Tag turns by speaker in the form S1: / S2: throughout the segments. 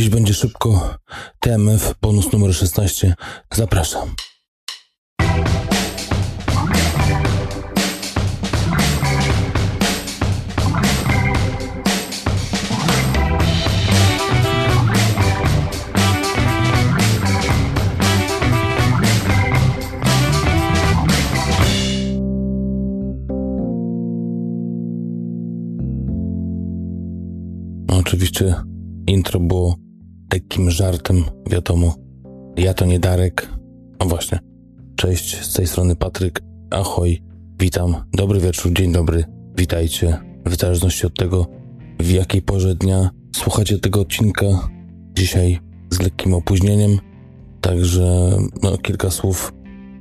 S1: Dziś będzie szybko. TMF, bonus numer 16. Zapraszam. Oczywiście intro było lekkim żartem, wiadomo. Ja to nie Darek. O właśnie. Cześć, z tej strony Patryk. Ahoj, witam. Dobry wieczór, dzień dobry. Witajcie. W zależności od tego, w jakiej porze dnia słuchacie tego odcinka. Dzisiaj z lekkim opóźnieniem. Także no, kilka słów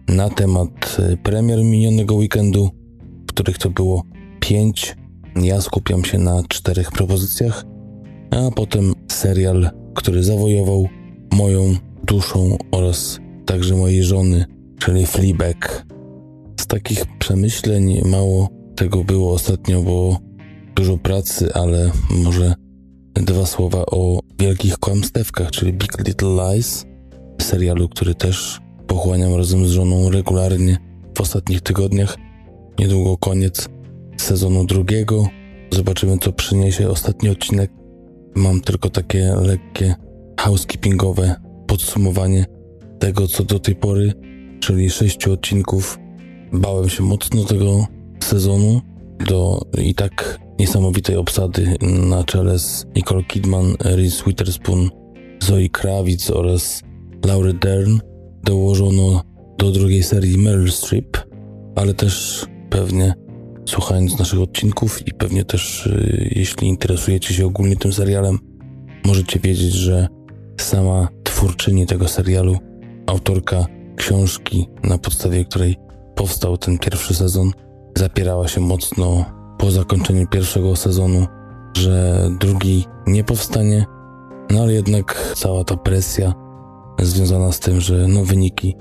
S1: na temat y, premier minionego weekendu, których to było pięć. Ja skupiam się na czterech propozycjach a potem serial, który zawojował moją duszą oraz także mojej żony, czyli Fleabag. Z takich przemyśleń mało tego było ostatnio, bo dużo pracy, ale może dwa słowa o wielkich kłamstewkach, czyli Big Little Lies, serialu, który też pochłaniam razem z żoną regularnie w ostatnich tygodniach. Niedługo koniec sezonu drugiego. Zobaczymy, co przyniesie ostatni odcinek Mam tylko takie lekkie housekeepingowe podsumowanie tego, co do tej pory, czyli sześciu odcinków. Bałem się mocno tego sezonu do i tak niesamowitej obsady na czele z Nicole Kidman, Reese Witherspoon, Zoe Kravitz oraz Laura Dern dołożono do drugiej serii Meryl Streep, ale też pewnie słuchając naszych odcinków i pewnie też, y, jeśli interesujecie się ogólnie tym serialem, możecie wiedzieć, że sama twórczyni tego serialu, autorka książki, na podstawie której powstał ten pierwszy sezon, zapierała się mocno po zakończeniu pierwszego sezonu, że drugi nie powstanie, no ale jednak cała ta presja związana z tym, że no wyniki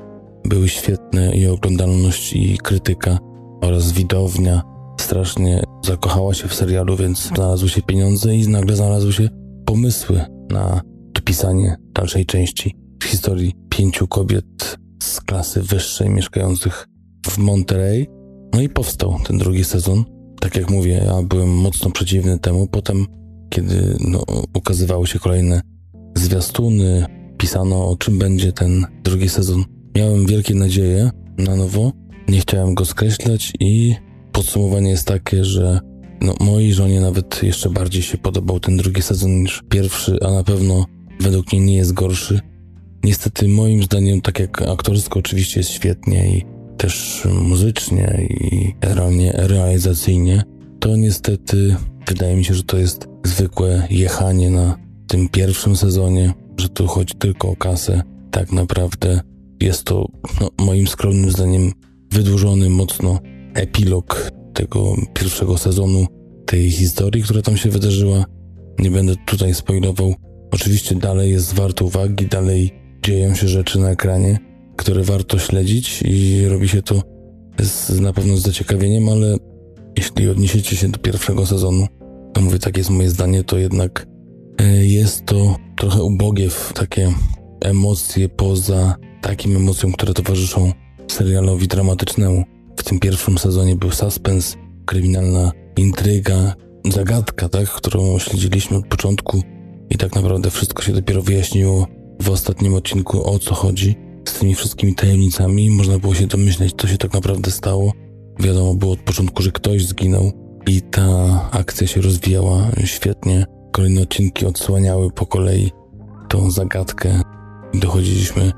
S1: były świetne i oglądalność i krytyka oraz widownia strasznie zakochała się w serialu, więc znalazły się pieniądze i nagle znalazły się pomysły na dopisanie dalszej części historii pięciu kobiet z klasy wyższej mieszkających w Monterey. No i powstał ten drugi sezon. Tak jak mówię, ja byłem mocno przeciwny temu. Potem, kiedy no, ukazywały się kolejne zwiastuny, pisano o czym będzie ten drugi sezon, miałem wielkie nadzieje na nowo. Nie chciałem go skreślać i podsumowanie jest takie, że no, mojej żonie nawet jeszcze bardziej się podobał ten drugi sezon niż pierwszy, a na pewno według mnie nie jest gorszy. Niestety moim zdaniem, tak jak aktorsko oczywiście jest świetnie i też muzycznie i realnie realizacyjnie, to niestety wydaje mi się, że to jest zwykłe jechanie na tym pierwszym sezonie, że tu chodzi tylko o kasę. Tak naprawdę jest to no, moim skromnym zdaniem wydłużony mocno epilog tego pierwszego sezonu, tej historii, która tam się wydarzyła. Nie będę tutaj spoilował. Oczywiście dalej jest warte uwagi, dalej dzieją się rzeczy na ekranie, które warto śledzić i robi się to z, na pewno z zaciekawieniem, ale jeśli odniesiecie się do pierwszego sezonu, to mówię, tak jest moje zdanie, to jednak e, jest to trochę ubogie w takie emocje poza takim emocjom, które towarzyszą serialowi dramatycznemu. W tym pierwszym sezonie był suspens, kryminalna intryga, zagadka, tak, którą śledziliśmy od początku i tak naprawdę wszystko się dopiero wyjaśniło w ostatnim odcinku o co chodzi z tymi wszystkimi tajemnicami. Można było się domyśleć, co się tak naprawdę stało. Wiadomo było od początku, że ktoś zginął i ta akcja się rozwijała świetnie. Kolejne odcinki odsłaniały po kolei tą zagadkę. Dochodziliśmy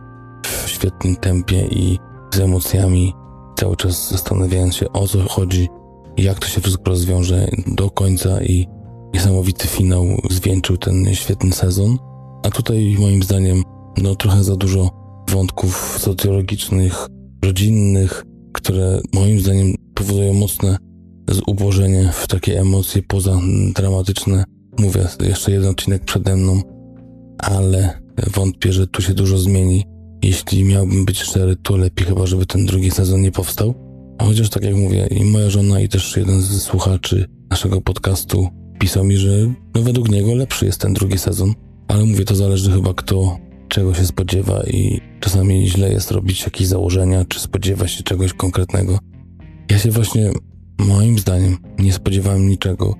S1: w świetnym tempie i z emocjami cały czas zastanawiając się o co chodzi, jak to się wszystko rozwiąże do końca i niesamowity finał zwieńczył ten świetny sezon. A tutaj moim zdaniem no trochę za dużo wątków socjologicznych, rodzinnych, które moim zdaniem powodują mocne zubożenie w takie emocje poza dramatyczne. Mówię, jeszcze jeden odcinek przede mną, ale wątpię, że tu się dużo zmieni. Jeśli miałbym być szczery, to lepiej chyba, żeby ten drugi sezon nie powstał. A chociaż tak jak mówię, i moja żona, i też jeden z słuchaczy naszego podcastu pisał mi, że no według niego lepszy jest ten drugi sezon. ale mówię, to zależy chyba kto czego się spodziewa i czasami źle jest robić jakieś założenia, czy spodziewa się czegoś konkretnego. Ja się właśnie, moim zdaniem, nie spodziewałem niczego.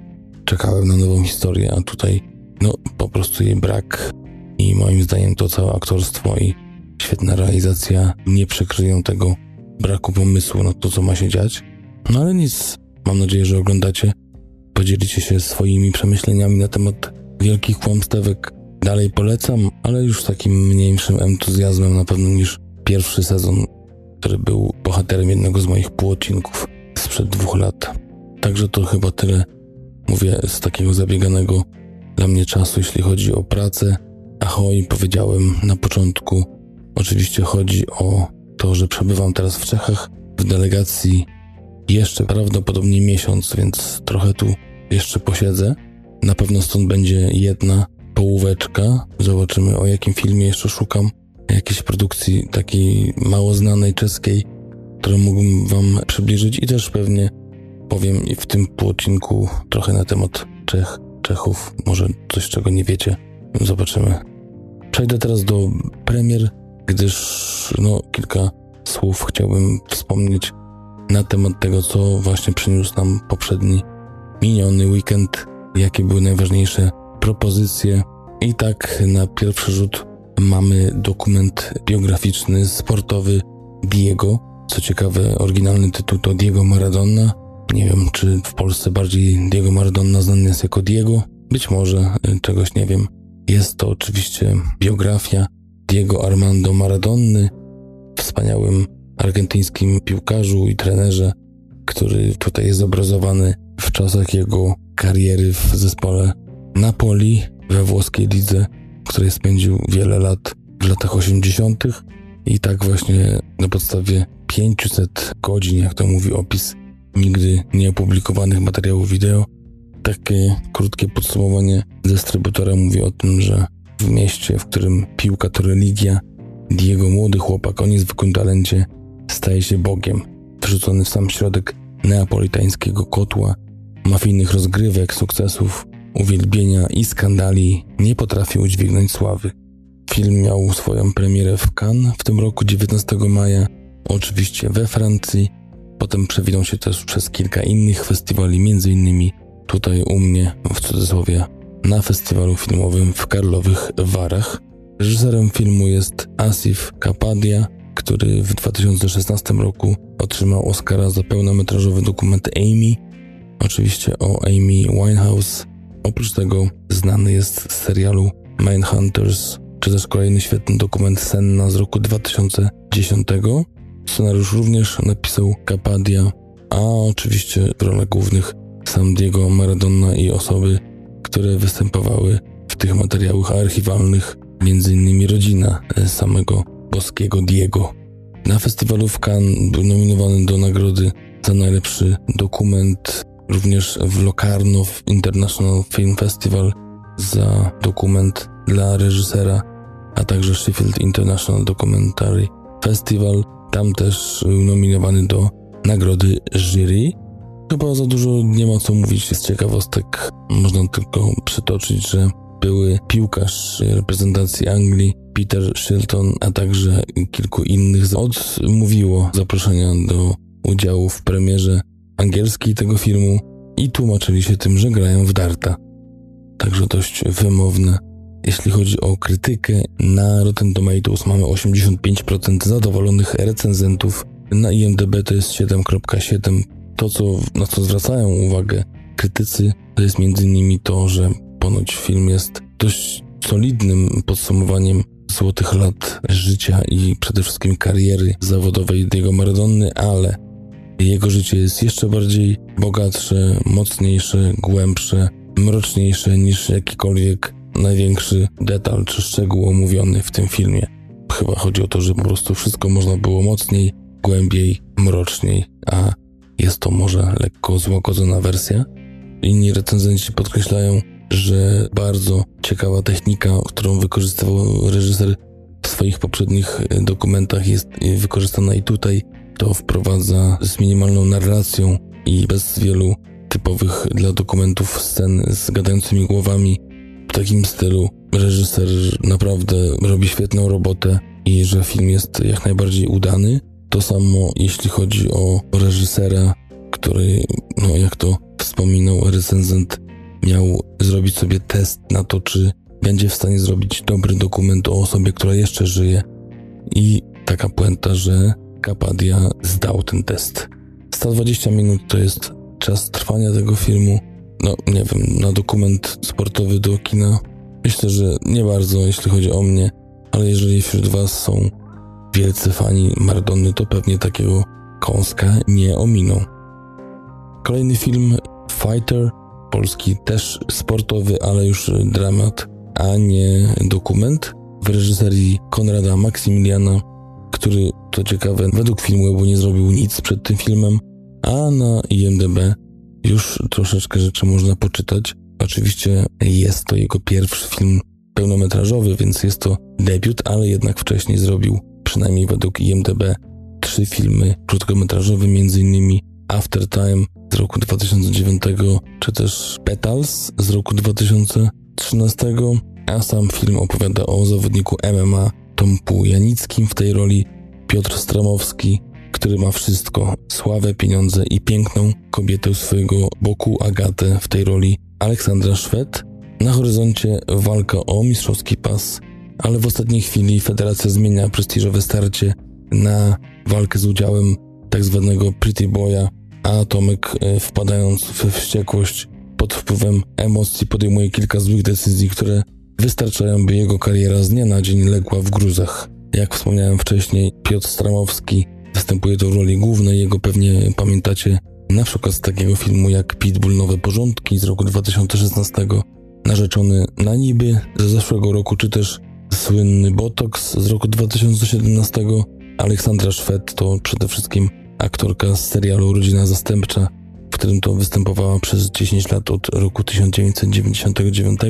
S1: Czekałem na nową historię, a tutaj, no, po prostu jej brak i moim zdaniem to całe aktorstwo i świetna realizacja nie przekryją tego braku pomysłu na to, co ma się dziać. No ale nic, mam nadzieję, że oglądacie, podzielicie się swoimi przemyśleniami na temat wielkich kłamstewek. Dalej polecam, ale już takim mniejszym entuzjazmem na pewno niż pierwszy sezon, który był bohaterem jednego z moich półodcinków sprzed dwóch lat. Także to chyba tyle, mówię, z takiego zabieganego dla mnie czasu, jeśli chodzi o pracę. Ahoj, powiedziałem na początku. Oczywiście chodzi o to, że przebywam teraz w Czechach w delegacji jeszcze prawdopodobnie miesiąc, więc trochę tu jeszcze posiedzę. Na pewno stąd będzie jedna połóweczka. Zobaczymy o jakim filmie jeszcze szukam. Jakiejś produkcji takiej mało znanej czeskiej, którą mógłbym wam przybliżyć i też pewnie powiem w tym odcinku trochę na temat Czech, Czechów, może coś czego nie wiecie. Zobaczymy. Przejdę teraz do premier, gdyż no kilka słów chciałbym wspomnieć na temat tego, co właśnie przyniósł nam poprzedni miniony weekend, jakie były najważniejsze propozycje. I tak na pierwszy rzut mamy dokument biograficzny, sportowy Diego. Co ciekawe, oryginalny tytuł to Diego Maradona. Nie wiem, czy w Polsce bardziej Diego Maradona znany jest jako Diego. Być może, y, czegoś nie wiem. Jest to oczywiście biografia Diego Armando Maradonny, wspaniałym argentyńskim piłkarzu i trenerze, który tutaj jest obrazowany w czasach jego kariery w zespole Napoli we włoskiej lidze, w której spędził wiele lat w latach 80. I tak właśnie na podstawie 500 godzin, jak to mówi opis nigdy nieopublikowanych materiałów wideo, takie krótkie podsumowanie dystrybutora mówi o tym, że w mieście, w którym piłka to religia, Diego młody chłopak o niezwykłym talencie staje się Bogiem, wrzucony w sam środek neapolitańskiego kotła, mafijnych rozgrywek, sukcesów, uwielbienia i skandali. Nie potrafi udźwignąć sławy. Film miał swoją premierę w Cannes w tym roku 19 maja, oczywiście we Francji, potem przewinął się też przez kilka innych festiwali, m.in. tutaj u mnie, w cudzysłowie, na festiwalu filmowym w Karlowych Warach. Reżyserem filmu jest Asif Kapadia, który w 2016 roku otrzymał Oscara za pełnometrażowy dokument Amy. Oczywiście o Amy Winehouse. Oprócz tego znany jest z serialu Mindhunters, czy też kolejny świetny dokument Senna z roku 2010. Scenariusz również napisał Kapadia, a oczywiście w rolach głównych sam Diego Maradona i osoby, które występowały w tych materiałach archiwalnych, m.in. rodzina samego boskiego Diego. Na festiwalu w Cannes był nominowany do nagrody za najlepszy dokument, również w Locarno International Film Festival za dokument dla reżysera, a także Sheffield International Documentary Festival. Tam też był nominowany do nagrody jury. Chyba za dużo nie ma co mówić z ciekawostek. Można tylko przytoczyć, że były piłkarz reprezentacji Anglii Peter Shilton, a także kilku innych odmówiło zaproszenia do udziału w premierze angielskiej tego filmu i tłumaczyli się tym, że grają w darta. Także dość wymowne. Jeśli chodzi o krytykę, na Rotten Tomatoes mamy 85% zadowolonych recenzentów, na IMDb to jest 7.7. To, co, na co zwracają uwagę krytycy, to jest m.in. to, że ponoć film jest dość solidnym podsumowaniem złotych lat życia i przede wszystkim kariery zawodowej Diego Maradony, ale jego życie jest jeszcze bardziej bogatsze, mocniejsze, głębsze, mroczniejsze niż jakikolwiek największy detal czy szczegół omówiony w tym filmie. Chyba chodzi o to, że po prostu wszystko można było mocniej, głębiej, mroczniej, a jest to może lekko złagodzona wersja. Inni recenzenci podkreślają, że bardzo ciekawa technika, którą wykorzystywał reżyser w swoich poprzednich e, dokumentach, jest wykorzystana i tutaj. To wprowadza z minimalną narracją i bez wielu typowych dla dokumentów scen z gadającymi głowami. w takim stylu. Reżyser naprawdę robi świetną robotę i że film jest jak najbardziej udany. To samo jeśli chodzi o reżysera, który, no jak to wspominał recenzent, miał zrobić sobie test na to, czy będzie w stanie zrobić dobry dokument o osobie, która jeszcze żyje. I taka puenta, że Kapadia zdał ten test. 120 minut to jest czas trwania tego filmu. No, nie wiem, na dokument sportowy do kina. Myślę, że nie bardzo, jeśli chodzi o mnie, ale jeżeli wśród Was są wielcy fani Maradony, to pewnie takiego kąska nie ominą. Kolejny film Fighter, polski też sportowy, ale już dramat, a nie dokument w reżyserii Konrada Maksymiliana, który, to ciekawe, według filmu bo nie zrobił nic przed tym filmem, a na IMDb już troszeczkę rzeczy można poczytać. Oczywiście jest to jego pierwszy film pełnometrażowy, więc jest to debiut, ale jednak wcześniej zrobił, przynajmniej według IMDb, trzy filmy krótkometrażowe, m.in. After Time z roku 2009, czy też Petals z roku 2013, a sam film opowiada o zawodniku MMA Tomku Janickim w tej roli Piotr Stramowski, który ma wszystko: sławę, pieniądze i piękną kobietę swojego boku, Agatę w tej roli Aleksandra Szwed. Na horyzoncie walka o mistrzowski pas, ale w ostatniej chwili federacja zmienia prestiżowe starcie na walkę z udziałem tak zwanego Pretty Boya, a Tomek e, wpadając w wściekłość pod wpływem emocji podejmuje kilka złych decyzji, które wystarczają, by jego kariera z dnia na dzień legła w gruzach. Jak wspomniałem wcześniej, Piotr Stramowski występuje w roli głównej, jego pewnie pamiętacie na przykład z takiego filmu jak Pitbull Nowe Porządki z roku 2016, Narzeczony na niby ze zeszłego roku, czy też słynny Botox z roku 2017. Aleksandra Szwed to przede wszystkim aktorka z serialu Rodzina Zastępcza, w którym to występowała przez 10 lat od roku 1999.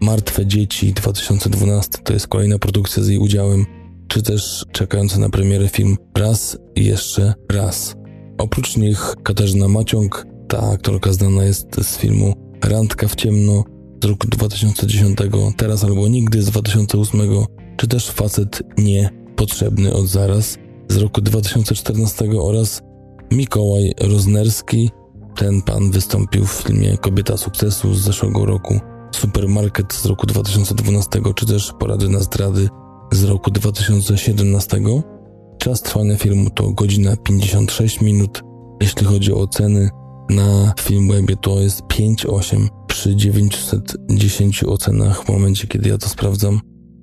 S1: Martwe Dzieci 2012 to jest kolejna produkcja z jej udziałem, czy też czekający na premierę film Raz i jeszcze raz. Oprócz nich Katarzyna Maciąg, ta aktorka znana jest z filmu Randka w ciemno z roku 2010, Teraz albo nigdy z 2008, czy też Facet nie potrzebny od zaraz z roku 2014 oraz Mikołaj Roznerski. Ten pan wystąpił w filmie Kobieta sukcesu z zeszłego roku, Supermarket z roku 2012, czy też Porady na zdrady z roku 2017. Czas trwania filmu to godzina 56 minut. Jeśli chodzi o oceny na Filmwebie to jest 5,8 przy 910 ocenach w momencie, kiedy ja to sprawdzam.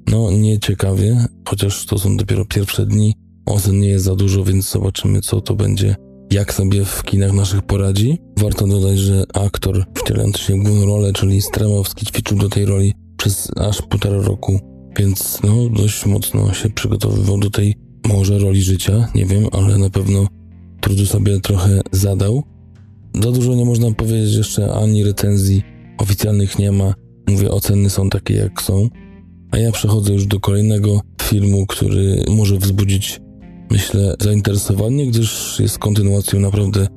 S1: No, nie ciekawie, chociaż to są dopiero pierwsze dni. Ocen nie jest za dużo, więc zobaczymy, co to będzie, jak sobie w kinach naszych poradzi. Warto dodać, że aktor wcielający się w główną rolę, czyli Stramowski, ćwiczył do tej roli przez aż półtora roku, więc no, dość mocno się przygotowywał do tej może roli życia, nie wiem, ale na pewno trudu sobie trochę zadał. Za dużo nie można powiedzieć jeszcze ani recenzji oficjalnych nie ma. Mówię, oceny są takie jak są. A ja przechodzę już do kolejnego filmu, który może wzbudzić, myślę, zainteresowanie, gdyż jest kontynuacją naprawdę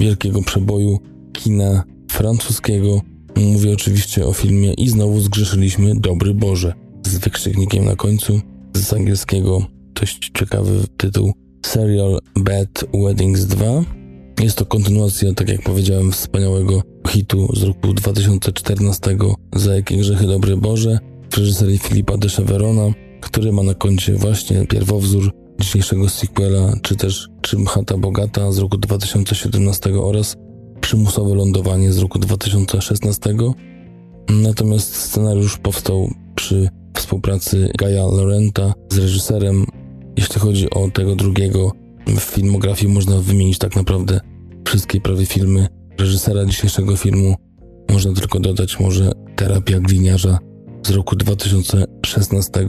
S1: wielkiego przeboju kina francuskiego. Mówię oczywiście o filmie I znowu zgrzeszyliśmy Dobry Boże z wykrzyknikiem na końcu. Z angielskiego dość ciekawy tytuł Serial Bad Weddings 2. Jest to kontynuacja, tak jak powiedziałem, wspaniałego hitu z roku 2014 Za jakie grzechy dobre Boże w reżyserii Filipa de Cheverona, który ma na koncie właśnie pierwowzór dzisiejszego sequela, czy też Czym chata bogata z roku 2017 oraz Przymusowe lądowanie z roku 2016. Natomiast scenariusz powstał przy współpracy Gaia Lorenta z reżyserem. Jeśli chodzi o tego drugiego, w filmografii można wymienić tak naprawdę wszystkie prawie filmy reżysera dzisiejszego filmu. Można tylko dodać może Terapia gliniarza z roku 2016.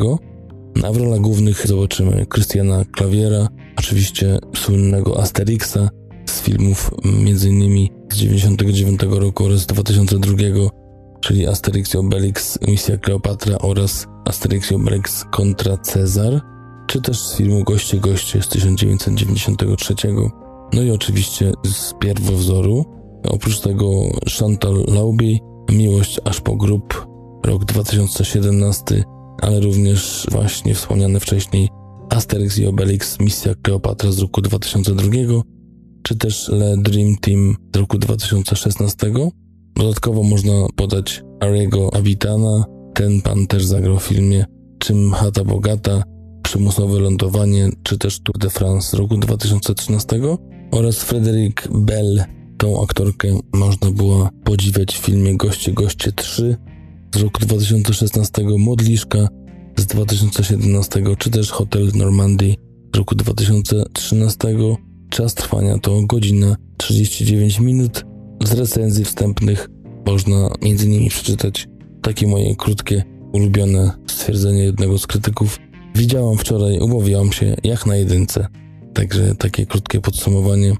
S1: A w rolach głównych zobaczymy Krystiana Klawiera, oczywiście słynnego Asterixa z filmów m.in. z 99 roku oraz 2002, czyli Asterix i Obelix Misja Kleopatra oraz Asterix i Obelix kontra Cezar, czy też z filmu Goście Goście z 1993. No i oczywiście z pierwowzoru. Oprócz tego Chantal Lauby, Miłość aż po grób, rok 2017, ale również właśnie wspomniane wcześniej Asterix i Obelix Misja Kleopatra z roku 2002, czy też Le Dream Team z roku 2016. Dodatkowo można podać Ariego Avitana, ten pan też zagrał w filmie Czym Chata Bogata, Przymusowe Lądowanie, czy też Tour de France z roku 2013 oraz Frederick Bell. Tą aktorkę można było podziwiać w filmie Goście Goście 3 z roku 2016, Modliszka z 2017, czy też Hotel Normandy z roku 2013. Czas trwania to godzina 39 minut. Z recenzji wstępnych można między innymi przeczytać takie moje krótkie, ulubione stwierdzenie jednego z krytyków. Widziałam wczoraj, umówiłam się jak na jedynce. Także takie krótkie podsumowanie.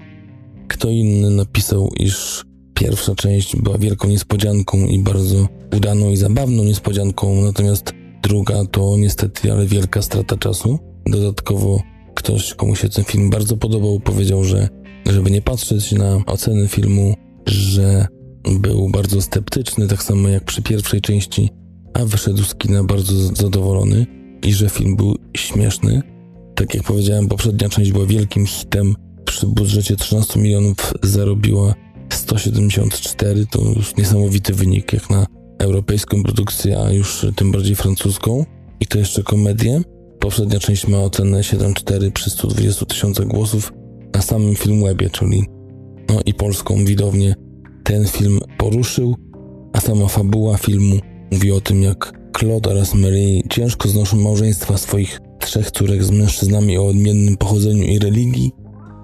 S1: Kto inny napisał, iż pierwsza część była wielką niespodzianką i bardzo udaną i zabawną niespodzianką, natomiast druga to niestety, ale wielka strata czasu. Dodatkowo ktoś, komu się ten film bardzo podobał, powiedział, że żeby nie patrzeć na oceny filmu, że był bardzo sceptyczny, tak samo jak przy pierwszej części, a wyszedł z kina bardzo zadowolony i że film był śmieszny. Tak jak powiedziałem, poprzednia część była wielkim hitem. Przy budżecie 13 milionów zarobiła 174. To już niesamowity wynik jak na europejską produkcję, a już tym bardziej francuską. I to jeszcze komedię. Poprzednia część ma ocenę 7,4 przy 120 tysiącach głosów na samym Filmwebie, czyli no i polską widownię ten film poruszył, a sama fabuła filmu mówi o tym, jak Claude oraz Mary ciężko znoszą małżeństwa swoich trzech córek z mężczyznami o odmiennym pochodzeniu i religii.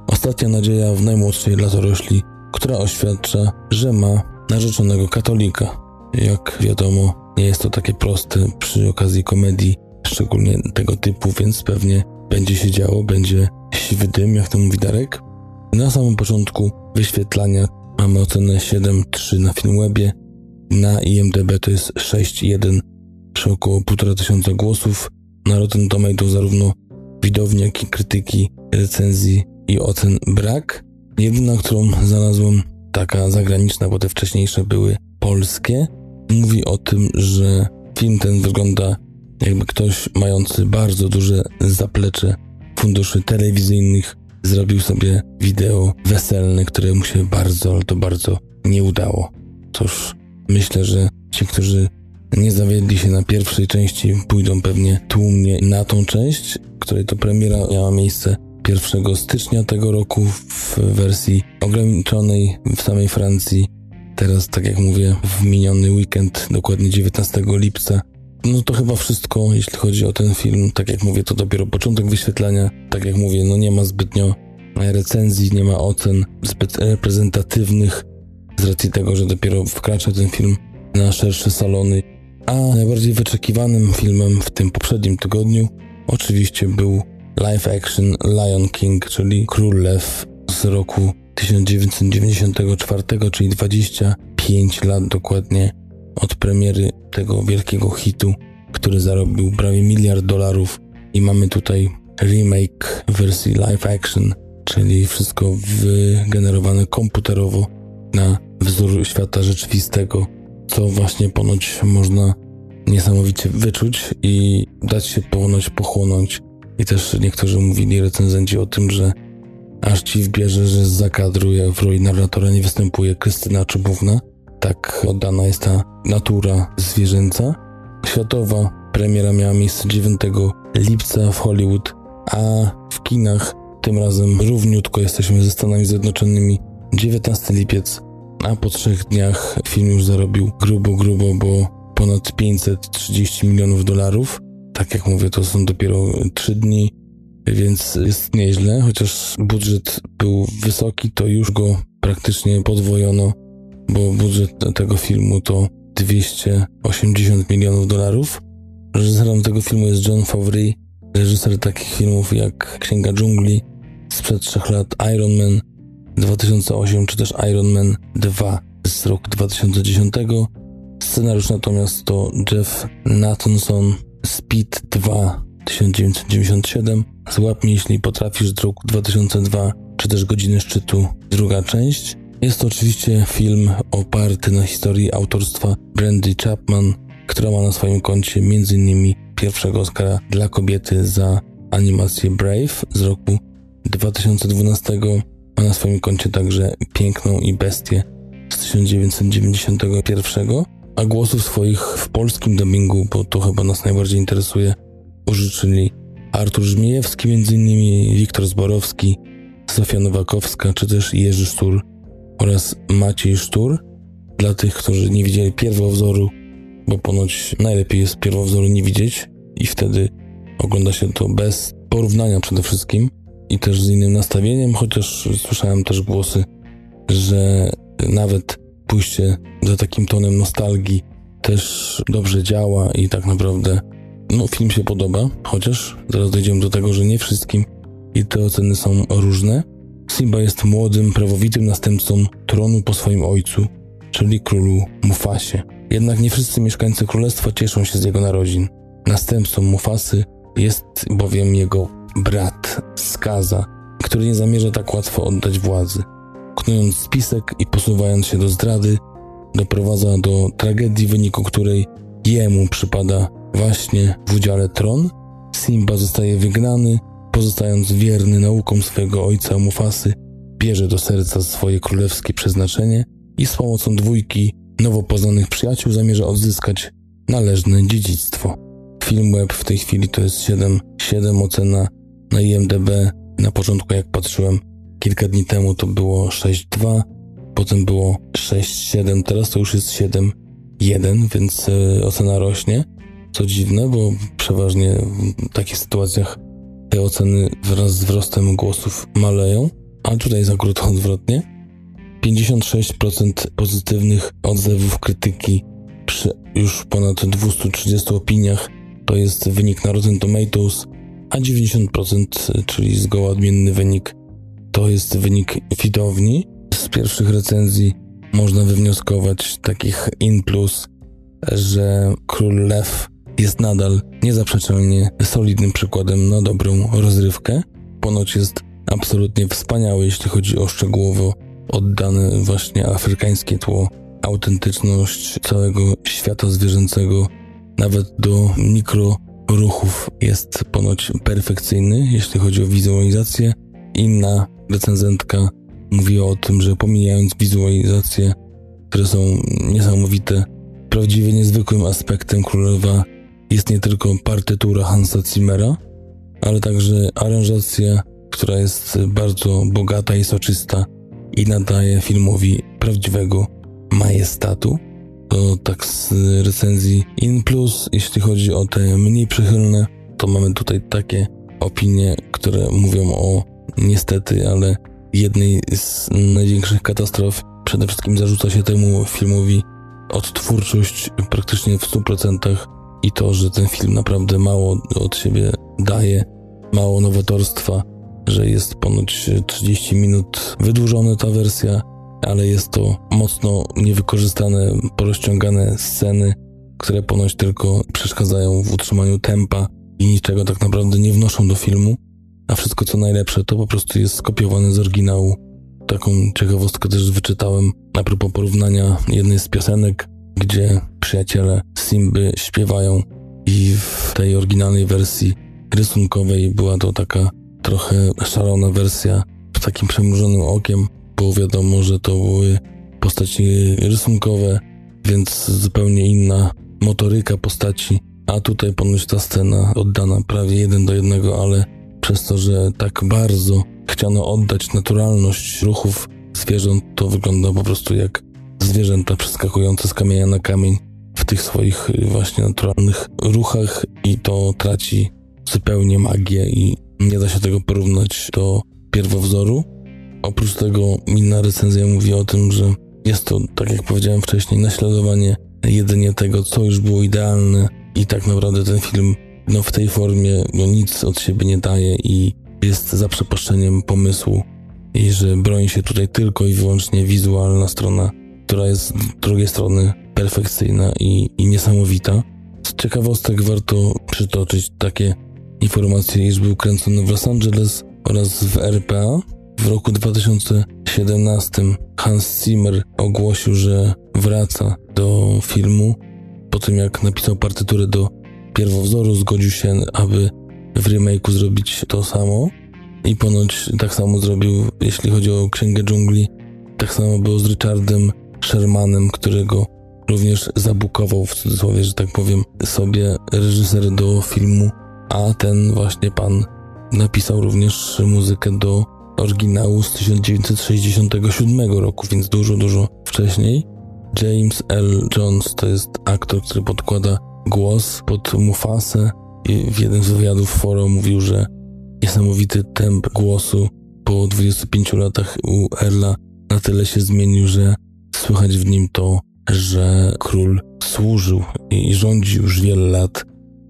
S1: Ostatnia nadzieja w najmłodszej latorośli, która oświadcza, że ma narzeczonego katolika. Jak wiadomo, nie jest to takie proste przy okazji komedii, szczególnie tego typu, więc pewnie będzie się działo, będzie siwy dym, jak to mówi Darek. Na samym początku wyświetlania mamy ocenę 7.3 na Filmwebie, na IMDB to jest 6.1 przy około 1,5 tysiąca głosów. Na Rotten Tomato zarówno widowni, jak i krytyki, recenzji i ocen brak. Jedyna, którą znalazłem, taka zagraniczna, bo te wcześniejsze były polskie, mówi o tym, że film ten wygląda jakby ktoś mający bardzo duże zaplecze funduszy telewizyjnych zrobił sobie wideo weselne, które mu się bardzo, ale to bardzo nie udało. Toż myślę, że ci, którzy nie zawiedli się na pierwszej części, pójdą pewnie tłumnie na tą część, której to premiera miała miejsce 1 stycznia tego roku w wersji ograniczonej w samej Francji. Teraz, tak jak mówię, w miniony weekend, dokładnie 19 lipca. No to chyba wszystko, jeśli chodzi o ten film. Tak jak mówię, to dopiero początek wyświetlania. Tak jak mówię, no nie ma zbytnio recenzji, nie ma ocen zbyt reprezentatywnych z racji tego, że dopiero wkracza ten film na szersze salony. A najbardziej wyczekiwanym filmem w tym poprzednim tygodniu oczywiście był live action Lion King, czyli Król Lew z roku 1994, czyli 25 lat dokładnie od premiery tego wielkiego hitu, który zarobił prawie miliard dolarów. I mamy tutaj remake wersji live action, czyli wszystko wygenerowane komputerowo na wzór świata rzeczywistego, co właśnie ponoć można niesamowicie wyczuć i dać się ponoć pochłonąć. I też niektórzy mówili, recenzenci o tym, że aż ci wbierze, że z zakadru jak w roli narratora nie występuje Krystyna Czubówna. Tak oddana jest ta natura zwierzęca. Światowa premiera miała miejsce 9 lipca w Hollywood, a w kinach tym razem równiutko jesteśmy ze Stanami Zjednoczonymi. 19 lipiec, a po trzech dniach film już zarobił grubo, grubo, bo ponad 530 milionów dolarów. Tak jak mówię, to są dopiero 3 dni, więc jest nieźle. Chociaż budżet był wysoki, to już go praktycznie podwojono, bo budżet tego filmu to 280 milionów dolarów. Reżyserem tego filmu jest John Favreau, reżyser takich filmów jak Księga Dżungli, sprzed trzech lat Iron Man 2008 czy też Iron Man 2 z roku 2010. Scenariusz natomiast to Jeff Nathanson Speed 2 1997 Złap mnie jeśli potrafisz z roku 2002 czy też Godziny Szczytu druga część. Jest to oczywiście film oparty na historii autorstwa Brandy Chapman, która ma na swoim koncie m.in. pierwszego Oscara dla kobiety za animację Brave z roku 2012. Ma na swoim koncie także Piękną i Bestię z 1991, a głosów swoich w polskim dubbingu, bo to chyba nas najbardziej interesuje, użyczyli Artur Żmijewski, m.in. Wiktor Zborowski, Sofia Nowakowska, czy też Jerzy Sztur oraz Maciej Sztur. Dla tych, którzy nie widzieli pierwowzoru, bo ponoć najlepiej jest pierwowzoru nie widzieć i wtedy ogląda się to bez porównania przede wszystkim i też z innym nastawieniem, chociaż słyszałem też głosy, że nawet pójście za takim tonem nostalgii też dobrze działa i tak naprawdę no, film się podoba, chociaż zaraz dojdziemy do tego, że nie wszystkim i te oceny są różne. Simba jest młodym, prawowitym następcą tronu po swoim ojcu, czyli królu Mufasie. Jednak nie wszyscy mieszkańcy królestwa cieszą się z jego narodzin. Następcą Mufasy jest bowiem jego brat Skaza, który nie zamierza tak łatwo oddać władzy. Knując spisek i posuwając się do zdrady, doprowadza do tragedii, w wyniku której jemu przypada właśnie w udziale tron. Simba zostaje wygnany, pozostając wierny naukom swojego ojca Mufasy, bierze do serca swoje królewskie przeznaczenie i z pomocą dwójki nowo poznanych przyjaciół zamierza odzyskać należne dziedzictwo. Film web w tej chwili to jest 7, 7 ocena na IMDB. Na początku jak patrzyłem kilka dni temu to było 6.2, potem było 6.7, teraz to już jest 7.1, więc e, ocena rośnie. Co dziwne, bo przeważnie w takich sytuacjach te oceny wraz z wzrostem głosów maleją, a tutaj jest akurat odwrotnie. 56% pozytywnych odzewów krytyki przy już ponad 230 opiniach to jest wynik na Rotten Tomatoes, a 90%, czyli zgoła odmienny wynik, to jest wynik widowni. Z pierwszych recenzji można wywnioskować takich in plus, że Król Lew jest nadal niezaprzeczalnie solidnym przykładem na dobrą rozrywkę. Ponoć jest absolutnie wspaniały, jeśli chodzi o szczegółowo oddane właśnie afrykańskie tło, autentyczność całego świata zwierzęcego, nawet do mikroruchów jest ponoć perfekcyjny, jeśli chodzi o wizualizację. Inna recenzentka mówiła o tym, że pomijając wizualizacje, które są niesamowite, prawdziwie niezwykłym aspektem Królowa jest nie tylko partytura Hansa Zimmera, ale także aranżacja, która jest bardzo bogata i soczysta i nadaje filmowi prawdziwego majestatu. To tak z recenzji in plus, jeśli chodzi o te mniej przychylne, to mamy tutaj takie opinie, które mówią o niestety, ale jednej z największych katastrof. Przede wszystkim zarzuca się temu filmowi odtwórczość praktycznie w 100% i to, że ten film naprawdę mało od siebie daje, mało nowatorstwa, że jest ponoć 30 minut wydłużona ta wersja, ale jest to mocno niewykorzystane, porozciągane sceny, które ponoć tylko przeszkadzają w utrzymaniu tempa i niczego tak naprawdę nie wnoszą do filmu, a wszystko co najlepsze to po prostu jest skopiowane z oryginału. Taką ciekawostkę też wyczytałem a propos porównania jednej z piosenek, gdzie przyjaciele Simby śpiewają i w tej oryginalnej wersji rysunkowej była to taka trochę szalona wersja z takim przemrużonym okiem, bo wiadomo, że to były postaci rysunkowe, więc zupełnie inna motoryka postaci, a tutaj ponoć ta scena oddana prawie jeden do jednego, ale przez to, że tak bardzo chciano oddać naturalność ruchów zwierząt, to wygląda po prostu jak zwierzęta przeskakujące z kamienia na kamień w tych swoich właśnie naturalnych ruchach i to traci zupełnie magię i nie da się tego porównać do pierwowzoru. Oprócz tego inna recenzja mówi o tym, że jest to, tak jak powiedziałem wcześniej, naśladowanie jedynie tego, co już było idealne i tak naprawdę ten film no, w tej formie no, nic od siebie nie daje i jest za przepuszczeniem pomysłu i że broni się tutaj tylko i wyłącznie wizualna strona, która jest z drugiej strony perfekcyjna i, i niesamowita. Z ciekawostek warto przytoczyć takie informacje, iż był kręcony w Los Angeles oraz w RPA. W roku 2017 Hans Zimmer ogłosił, że wraca do filmu po tym jak napisał partyturę do pierwowzoru, zgodził się, aby w remake'u zrobić to samo. I ponoć tak samo zrobił, jeśli chodzi o Księgę Dżungli. Tak samo było z Richardem Shermanem, którego również zabukował w cudzysłowie, że tak powiem, sobie reżyser do filmu, a ten właśnie pan napisał również muzykę do oryginału z 1967 roku, więc dużo, dużo wcześniej. James L. Jones to jest aktor, który podkłada głos pod Mufasę i w jednym z wywiadów Foro mówił, że niesamowity temp głosu po 25 latach u Erla na tyle się zmienił, że słychać w nim to, że król służył i rządził już wiele lat,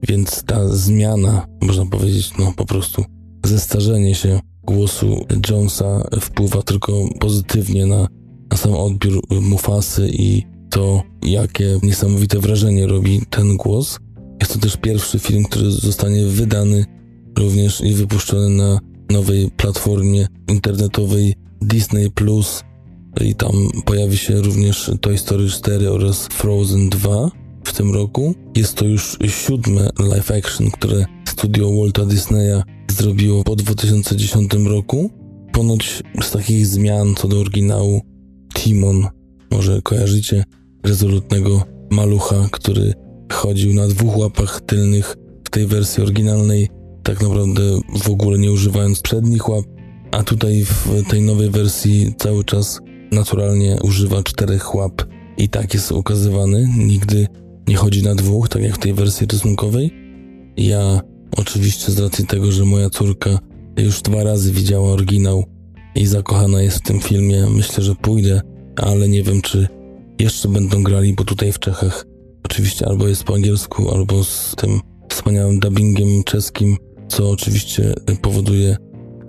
S1: więc ta zmiana, można powiedzieć, no po prostu zestarzenie się głosu Jonesa wpływa tylko pozytywnie na, na sam odbiór Mufasy i to, jakie niesamowite wrażenie robi ten głos. Jest to też pierwszy film, który zostanie wydany również i wypuszczony na nowej platformie internetowej Disney Plus. I tam pojawi się również Toy Story 4 oraz Frozen 2 w tym roku. Jest to już siódme live action, które studio Walta Disneya zrobiło po 2010 roku. Ponoć z takich zmian co do oryginału Timon, może kojarzycie, rezolutnego malucha, który chodził na dwóch łapach tylnych w tej wersji oryginalnej, tak naprawdę w ogóle nie używając przednich łap, a tutaj w tej nowej wersji cały czas naturalnie używa czterech łap i tak jest ukazywany. Nigdy nie chodzi na dwóch, tak jak w tej wersji rysunkowej. Ja oczywiście z racji tego, że moja córka już dwa razy widziała oryginał i zakochana jest w tym filmie, myślę, że pójdę, ale nie wiem, czy jeszcze będą grali, bo tutaj w Czechach oczywiście albo jest po angielsku, albo z tym wspaniałym dubbingiem czeskim, co oczywiście powoduje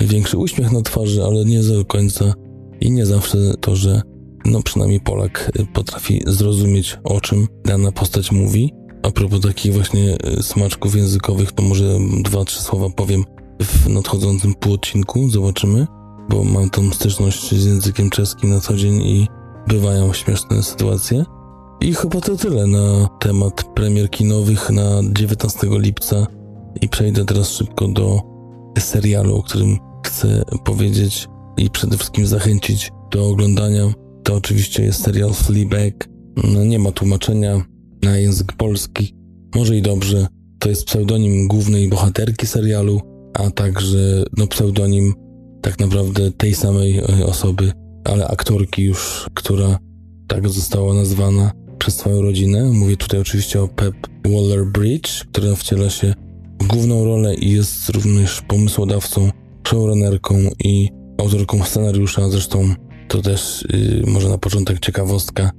S1: większy uśmiech na twarzy, ale nie do końca i nie zawsze to, że no przynajmniej Polak potrafi zrozumieć o czym dana postać mówi. A propos takich właśnie smaczków językowych, to może dwa, trzy słowa powiem w nadchodzącym półodcinku, zobaczymy, bo mam tą styczność z językiem czeskim na co dzień i bywają śmieszne sytuacje. I chyba to tyle na temat premier kinowych na 19 lipca i przejdę teraz szybko do serialu, o którym chcę powiedzieć i przede wszystkim zachęcić do oglądania. To oczywiście jest serial Fleabag. No, nie ma tłumaczenia na język polski. Może i dobrze. To jest pseudonim głównej bohaterki serialu, a także no, pseudonim tak naprawdę tej samej e, osoby, ale aktorki już, która tak została nazwana przez swoją rodzinę. Mówię tutaj oczywiście o Pep Waller-Bridge, która wciela się w główną rolę i jest również pomysłodawcą, showrunnerką i autorką scenariusza. Zresztą to też yy, może na początek ciekawostka.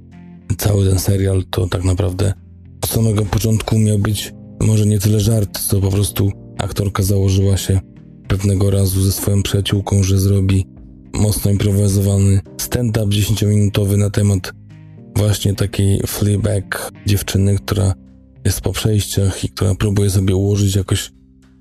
S1: Cały ten serial to tak naprawdę od samego początku miał być może nie tyle żart, co po prostu aktorka założyła się pewnego razu ze swoją przyjaciółką, że zrobi mocno improwizowany stand-up 10-minutowy na temat właśnie takiej Fleabag dziewczyny, która jest po przejściach i która próbuje sobie ułożyć jakoś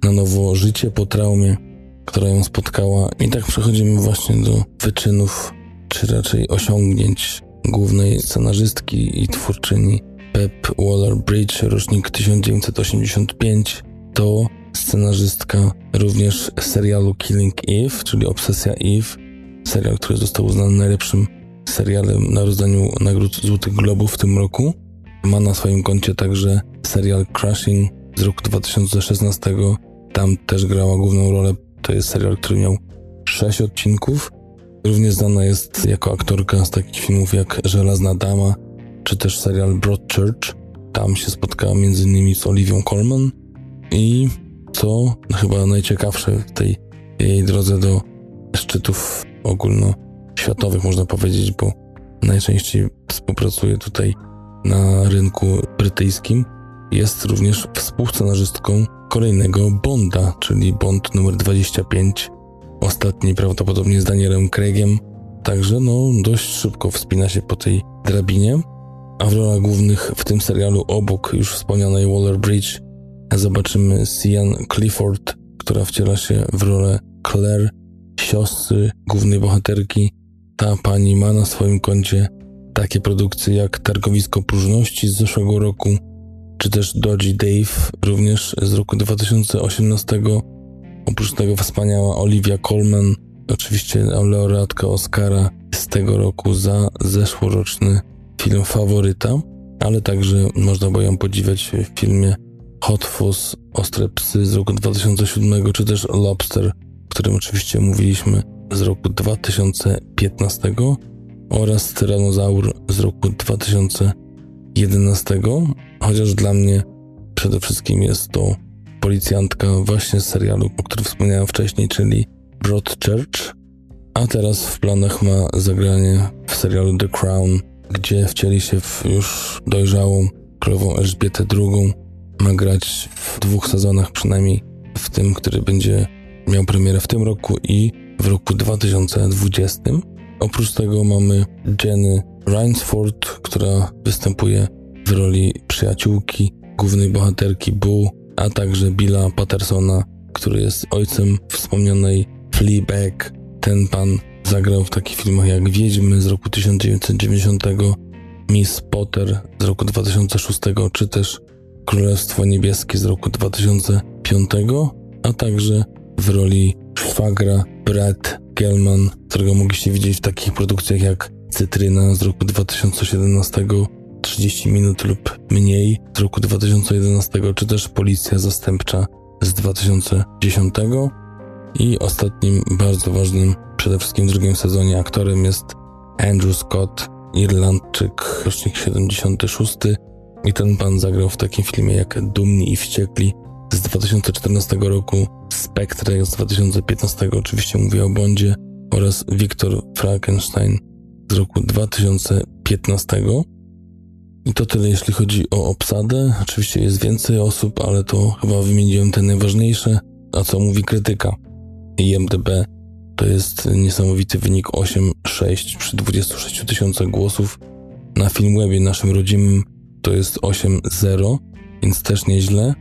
S1: na nowo życie po traumie, która ją spotkała. I tak przechodzimy właśnie do wyczynów, czy raczej osiągnięć głównej scenarzystki i twórczyni Pep Waller-Bridge, rocznik 1985. To scenarzystka również serialu Killing Eve, czyli Obsesja Eve, serial, który został uznany najlepszym serialem na rozdaniu nagród Złotych Globów w tym roku. Ma na swoim koncie także serial Crushing z roku 2016. Tam też grała główną rolę. To jest serial, który miał sześć odcinków. Również znana jest jako aktorka z takich filmów jak Żelazna Dama, czy też serial Broadchurch. Tam się spotkała innymi z Oliwią Colman i co chyba najciekawsze w tej jej drodze do szczytów ogólnoświatowych, można powiedzieć, bo najczęściej współpracuje tutaj na rynku brytyjskim. Jest również współscenarzystką kolejnego Bonda, czyli Bond numer 25. Ostatni prawdopodobnie z Danielem Craigiem. Także no dość szybko wspina się po tej drabinie. A w rolach głównych w tym serialu obok już wspomnianej Waller-Bridge zobaczymy Sian Clifford, która wciela się w rolę Claire, siostry głównej bohaterki. Ta pani ma na swoim koncie takie produkcje jak Targowisko Próżności z zeszłego roku, czy też Dodgy Dave, również z roku 2018. Oprócz tego wspaniała Olivia Colman, oczywiście laureatka Oscara z tego roku za zeszłoroczny film Faworyta, ale także można było ją podziwiać w filmie Hot Fuzz, Ostre Psy z roku 2007, czy też Lobster, o którym oczywiście mówiliśmy z roku 2015 oraz Tyrannozaur z roku 2011, chociaż dla mnie przede wszystkim jest to policjantka właśnie z serialu, o którym wspomniałem wcześniej, czyli Broadchurch, a teraz w planach ma zagranie w serialu The Crown, gdzie wcieli się w już dojrzałą królową Elżbietę II. Ma grać w dwóch sezonach przynajmniej, w tym, który będzie miał premierę w tym roku i w roku 2020. Oprócz tego mamy Jenny Rainsford, która występuje w roli przyjaciółki głównej bohaterki Boo, a także Billa Pattersona, który jest ojcem wspomnianej Fleabag. Ten pan zagrał w takich filmach jak Wiedźmy z roku 1990, Miss Potter z roku 2006, czy też Królestwo Niebieskie z roku 2005, a także w roli szwagra Brad Gelman, którego mogliście widzieć w takich produkcjach jak Cytryna z roku 2017, 30 minut lub mniej z roku 2011, czy też Policja Zastępcza z 2010. I ostatnim, bardzo ważnym, przede wszystkim w drugim sezonie aktorem jest Andrew Scott, Irlandczyk, rocznik 76. I ten pan zagrał w takim filmie jak Dumni i Wściekli z 2014 roku, Spectre z 2015, oczywiście mówię o Bondzie, oraz Viktor Frankenstein z roku 2015. I to tyle, jeśli chodzi o obsadę. Oczywiście jest więcej osób, ale to chyba wymieniłem te najważniejsze. A co mówi krytyka? IMDB to jest niesamowity wynik 8,6 przy 26 tysiącach głosów. Na Filmwebie naszym rodzimym to jest 8,0, więc też nieźle.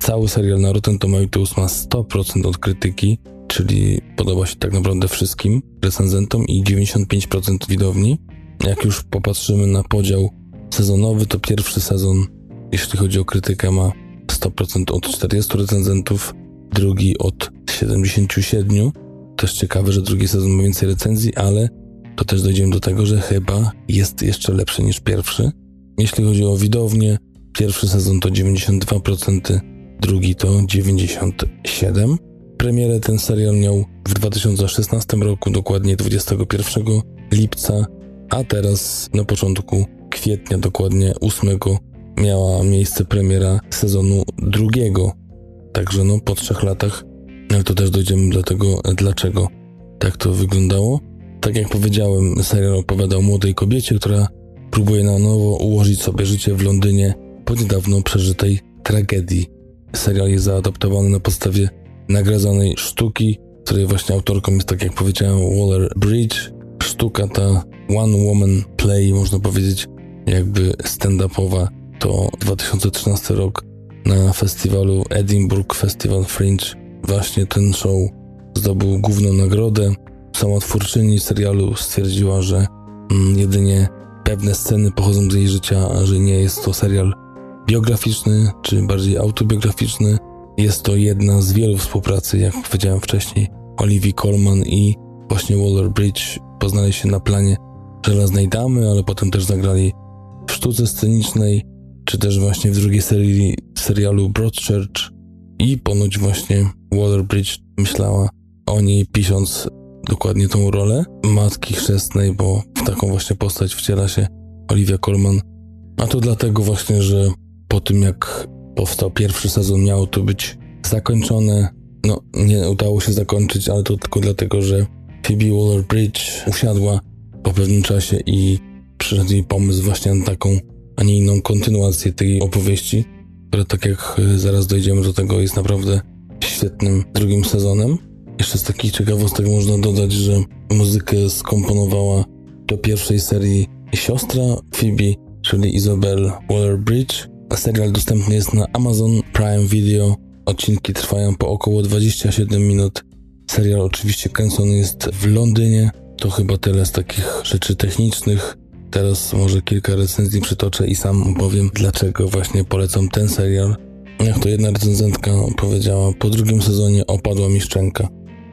S1: Cały serial na Rotten Tomatoes ma 100% od krytyki, czyli podoba się tak naprawdę wszystkim recenzentom i 95% widowni. Jak już popatrzymy na podział sezonowy, to pierwszy sezon, jeśli chodzi o krytykę, ma 100% od 40 recenzentów, drugi od 77. Też ciekawe, że drugi sezon ma więcej recenzji, ale to też dojdziemy do tego, że chyba jest jeszcze lepszy niż pierwszy. Jeśli chodzi o widownię, pierwszy sezon to 92%, drugi to 97%. Premierę ten serial miał w 2016 roku, dokładnie 21 lipca, a teraz na początku kwietnia, dokładnie 8 miała miejsce premiera sezonu drugiego. Także no po trzech latach, ale to też dojdziemy do tego, dlaczego tak to wyglądało. Tak jak powiedziałem, serial opowiada o młodej kobiecie, która próbuje na nowo ułożyć sobie życie w Londynie po niedawno przeżytej tragedii. Serial jest zaadaptowany na podstawie nagradzanej sztuki, której właśnie autorką jest, tak jak powiedziałem, Waller Bridge. Sztuka ta One Woman Play, można powiedzieć, jakby stand-upowa, to 2013 rok na festiwalu Edinburgh Festival Fringe. Właśnie ten show zdobył główną nagrodę. Sama twórczyni serialu stwierdziła, że mm, jedynie pewne sceny pochodzą z jej życia, a że nie jest to serial biograficzny, czy bardziej autobiograficzny. Jest to jedna z wielu współpracy, jak powiedziałem wcześniej. Olivia Colman i właśnie Waller-Bridge poznali się na planie Żelaznej Damy, ale potem też zagrali w sztuce scenicznej, czy też właśnie w drugiej serii serialu Broadchurch i ponoć właśnie Waller-Bridge myślała o niej pisząc dokładnie tą rolę matki chrzestnej, bo w taką właśnie postać wciela się Olivia Colman. A to dlatego właśnie, że po tym jak powstał pierwszy sezon, miało to być zakończone. No, nie udało się zakończyć, ale to tylko dlatego, że Phoebe Waller-Bridge usiadła po pewnym czasie i przyszedł jej pomysł właśnie na taką, a nie inną kontynuację tej opowieści, która tak jak zaraz dojdziemy do tego jest naprawdę świetnym drugim sezonem. Jeszcze z takich ciekawostek można dodać, że muzykę skomponowała do pierwszej serii siostra Phoebe, czyli Isabel Waller-Bridge. Serial dostępny jest na Amazon Prime Video. Odcinki trwają po około 27 minut. Serial oczywiście kręcony jest w Londynie. To chyba tyle z takich rzeczy technicznych. Teraz może kilka recenzji przytoczę i sam powiem, dlaczego właśnie polecam ten serial. Jak to jedna recenzentka powiedziała, po drugim sezonie opadła mi szczęka.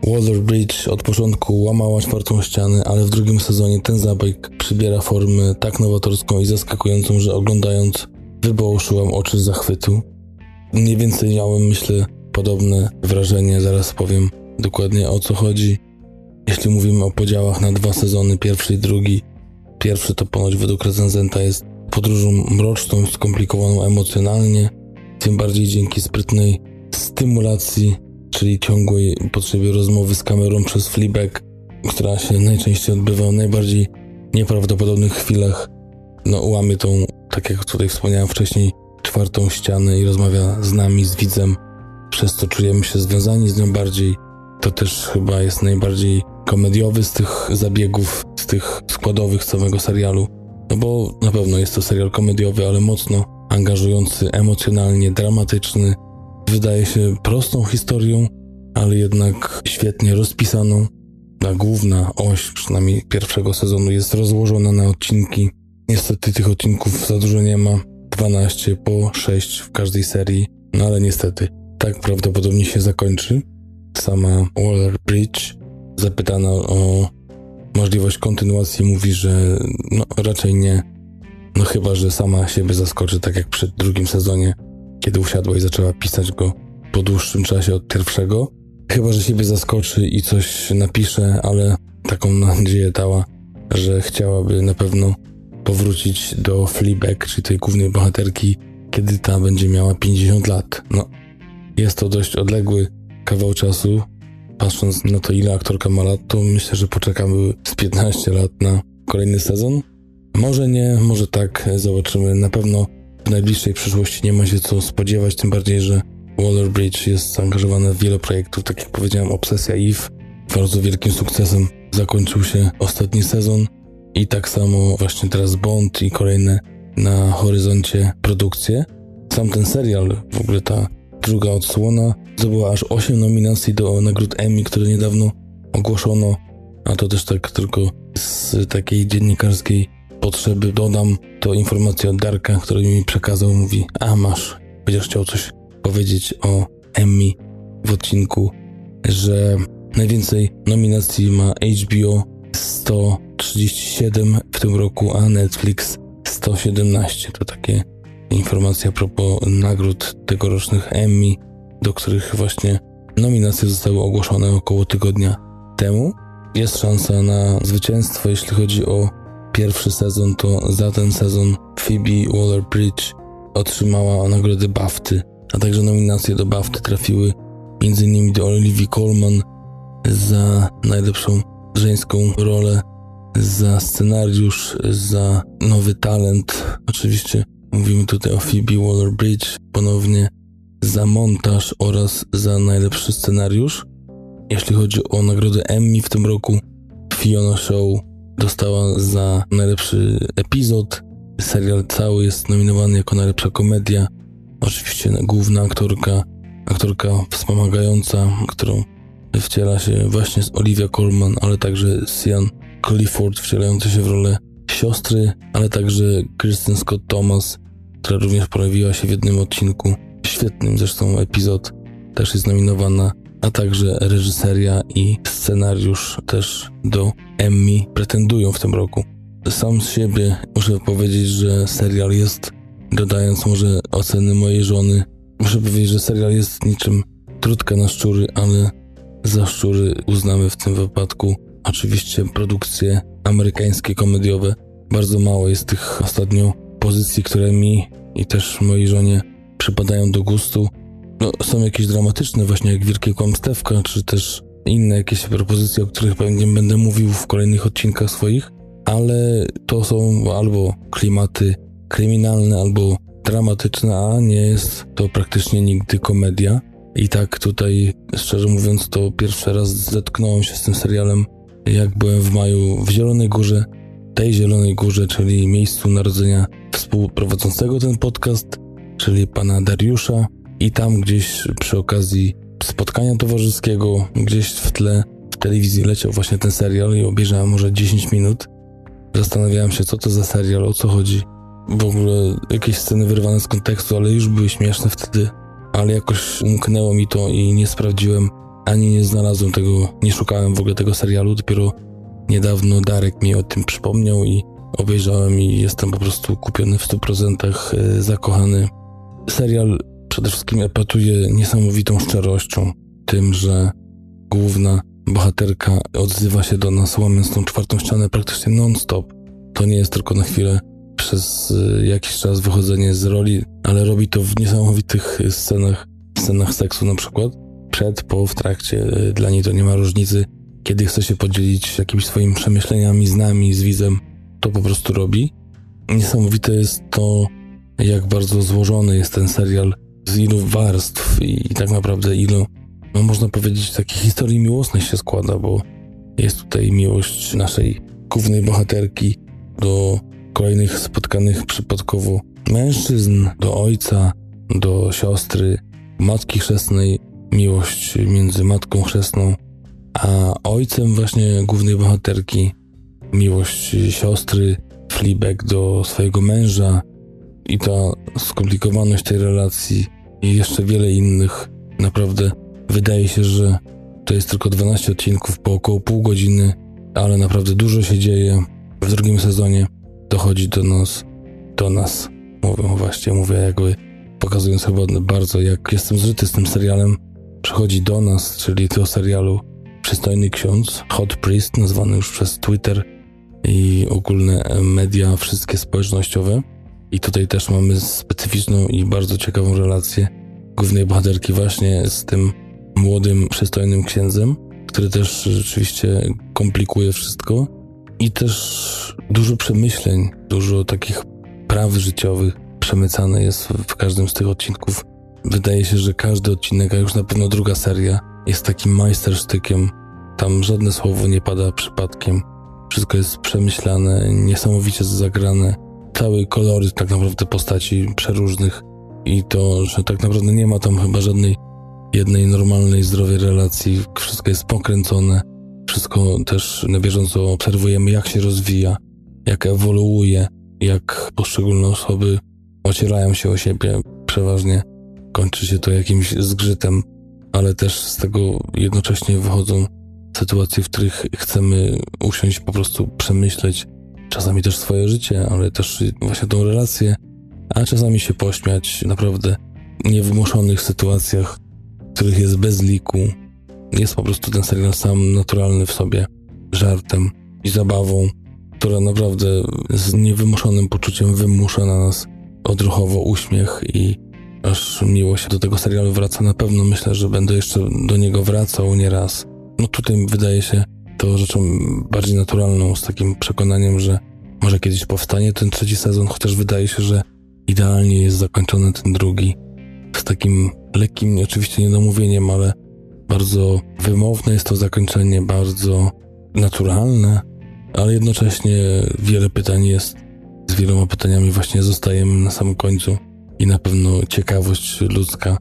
S1: Waterbridge od początku łamała czwartą ścianę, ale w drugim sezonie ten zabieg przybiera formę tak nowatorską i zaskakującą, że oglądając wybołszyłam oczy z zachwytu. Mniej więcej miałem, myślę, podobne wrażenie, zaraz powiem dokładnie o co chodzi. Jeśli mówimy o podziałach na dwa sezony, pierwszy i drugi, pierwszy to ponoć według recenzenta jest podróżą mroczną, skomplikowaną emocjonalnie, tym bardziej dzięki sprytnej stymulacji, czyli ciągłej potrzebie rozmowy z kamerą przez Fleabag, która się najczęściej odbywa w najbardziej nieprawdopodobnych chwilach. No, łamie tą, tak jak tutaj wspomniałem wcześniej, czwartą ścianę i rozmawia z nami, z widzem, przez to czujemy się związani z nią bardziej. To też chyba jest najbardziej komediowy z tych zabiegów, z tych składowych całego serialu. No bo na pewno jest to serial komediowy, ale mocno angażujący, emocjonalnie, dramatyczny. Wydaje się prostą historią, ale jednak świetnie rozpisaną. Ta główna oś, przynajmniej pierwszego sezonu, jest rozłożona na odcinki. Niestety tych odcinków za dużo nie ma. 12 po 6 w każdej serii, no ale niestety tak prawdopodobnie się zakończy. Sama Waller Bridge, zapytana o możliwość kontynuacji, mówi, że no, raczej nie. No chyba, że sama siebie zaskoczy, tak jak przed drugim sezonie, kiedy usiadła i zaczęła pisać go po dłuższym czasie od pierwszego. Chyba, że siebie zaskoczy i coś napisze, ale taką nadzieję dała, że chciałaby na pewno powrócić do Fleabag, czyli tej głównej bohaterki, kiedy ta będzie miała 50 lat. No, jest to dość odległy kawał czasu. Patrząc na to, ile aktorka ma lat, to myślę, że poczekamy z 15 lat na kolejny sezon. Może nie, może tak, zobaczymy. Na pewno w najbliższej przyszłości nie ma się co spodziewać, tym bardziej, że Waller Bridge jest zaangażowana w wiele projektów. Tak jak powiedziałem, Obsesja Eve bardzo wielkim sukcesem zakończył się ostatni sezon i tak samo właśnie teraz Bond i kolejne na horyzoncie produkcje. Sam ten serial, w ogóle ta druga odsłona, zdobyła aż 8 nominacji do nagród Emmy, które niedawno ogłoszono, a to też tak tylko z takiej dziennikarskiej potrzeby dodam to informację od Darka, który mi przekazał, mówi, a masz, będziesz chciał coś powiedzieć o Emmy w odcinku, że najwięcej nominacji ma HBO 137 w tym roku, a Netflix 117. To takie informacje a propos nagród tegorocznych Emmy, do których właśnie nominacje zostały ogłoszone około tygodnia temu. Jest szansa na zwycięstwo, jeśli chodzi o pierwszy sezon, to za ten sezon Phoebe Waller-Bridge otrzymała nagrodę BAFTY, a także nominacje do BAFTY trafiły m.in. do Olivia Colman za najlepszą żeńską rolę, za scenariusz, za nowy talent. Oczywiście mówimy tutaj o Phoebe Waller-Bridge ponownie za montaż oraz za najlepszy scenariusz. Jeśli chodzi o nagrodę Emmy w tym roku, Fiona Show dostała za najlepszy epizod. Serial cały jest nominowany jako najlepsza komedia. Oczywiście główna aktorka, aktorka wspomagająca, którą wciela się właśnie z Olivia Colman, ale także Sian Clifford wcielający się w rolę siostry, ale także Kristen Scott Thomas, która również pojawiła się w jednym odcinku, świetnym zresztą epizod, też jest nominowana, a także reżyseria i scenariusz też do Emmy pretendują w tym roku. Sam z siebie muszę powiedzieć, że serial jest, dodając może oceny mojej żony, muszę powiedzieć, że serial jest niczym trudka na szczury, ale za szczury uznamy w tym wypadku oczywiście produkcje amerykańskie, komediowe. Bardzo mało jest tych ostatnio pozycji, które mi i też mojej żonie przypadają do gustu. No, są jakieś dramatyczne, właśnie jak Wielkie Kłamstewka, czy też inne jakieś propozycje, o których pewnie będę mówił w kolejnych odcinkach swoich, ale to są albo klimaty kryminalne, albo dramatyczne, a nie jest to praktycznie nigdy komedia. I tak tutaj, szczerze mówiąc, to pierwszy raz zetknąłem się z tym serialem, jak byłem w maju w Zielonej Górze, tej Zielonej Górze, czyli miejscu narodzenia współprowadzącego ten podcast, czyli pana Dariusza. I tam gdzieś przy okazji spotkania towarzyskiego, gdzieś w tle w telewizji leciał właśnie ten serial i obejrzałem może 10 minut. zastanawiałem się, co to za serial, o co chodzi. W ogóle jakieś sceny wyrwane z kontekstu, ale już były śmieszne wtedy, ale jakoś umknęło mi to i nie sprawdziłem, ani nie znalazłem tego, nie szukałem w ogóle tego serialu. Dopiero niedawno Darek mi o tym przypomniał i obejrzałem i jestem po prostu kupiony w 100% e, zakochany. Serial przede wszystkim epatuje niesamowitą szczerością, tym, że główna bohaterka odzywa się do nas łamiąc tą czwartą ścianę praktycznie non-stop. To nie jest tylko na chwilę przez y, jakiś czas wychodzenie z roli, ale robi to w niesamowitych scenach, scenach seksu na przykład. Przed, po, w trakcie, y, dla niej to nie ma różnicy. Kiedy chce się podzielić jakimiś swoimi przemyśleniami z nami, z widzem, to po prostu robi. Niesamowite jest to, jak bardzo złożony jest ten serial, z ilu warstw i, i tak naprawdę ilu no można powiedzieć, takich historii miłosnych się składa, bo jest tutaj miłość naszej głównej bohaterki do kolejnych spotkanych przypadkowo mężczyzn, do ojca, do siostry, matki chrzestnej, miłość między matką chrzestną a ojcem właśnie głównej bohaterki, miłość siostry, Fleabag do swojego męża i ta skomplikowaność tej relacji i jeszcze wiele innych naprawdę Wydaje się, że to jest tylko 12 odcinków po około pół godziny, ale naprawdę dużo się dzieje. W drugim sezonie dochodzi do nas, do nas, mówię właśnie, mówię jakby pokazując chyba bardzo, jak jestem zżyty z tym serialem, przychodzi do nas, czyli do serialu Przystojny Ksiądz, Hot Priest, nazwany już przez Twitter i ogólne media, wszystkie społecznościowe. I tutaj też mamy specyficzną i bardzo ciekawą relację głównej bohaterki właśnie z tym młodym, przystojnym księdzem, który też rzeczywiście komplikuje wszystko i też dużo przemyśleń, dużo takich praw życiowych przemycane jest w każdym z tych odcinków. Wydaje się, że każdy odcinek, a już na pewno druga seria, jest takim majstersztykiem. Tam żadne słowo nie pada przypadkiem. Wszystko jest przemyślane, niesamowicie zagrane. Cały kolory tak naprawdę postaci przeróżnych i to, że tak naprawdę nie ma tam chyba żadnej jednej normalnej, zdrowej relacji. Wszystko jest pokręcone, wszystko też na bieżąco obserwujemy, jak się rozwija, jak ewoluuje, jak poszczególne osoby ocierają się o siebie. Przeważnie kończy się to jakimś zgrzytem, ale też z tego jednocześnie wychodzą sytuacje, w których chcemy usiąść, po prostu przemyśleć czasami też swoje życie, ale też właśnie tą relację, a czasami się pośmiać naprawdę niewymuszonych sytuacjach, których jest bez liku. Jest po prostu ten serial sam naturalny w sobie, żartem i zabawą, która naprawdę z niewymuszonym poczuciem wymusza na nas odruchowo uśmiech i aż miło się do tego serialu wraca. Na pewno myślę, że będę jeszcze do niego wracał nieraz. No tutaj wydaje się to rzeczą bardziej naturalną, z takim przekonaniem, że może kiedyś powstanie ten trzeci sezon, chociaż wydaje się, że idealnie jest zakończony ten drugi z takim lekkim, oczywiście niedomówieniem, ale bardzo wymowne jest to zakończenie, bardzo naturalne, ale jednocześnie wiele pytań jest. Z wieloma pytaniami właśnie zostajemy na samym końcu i na pewno ciekawość ludzka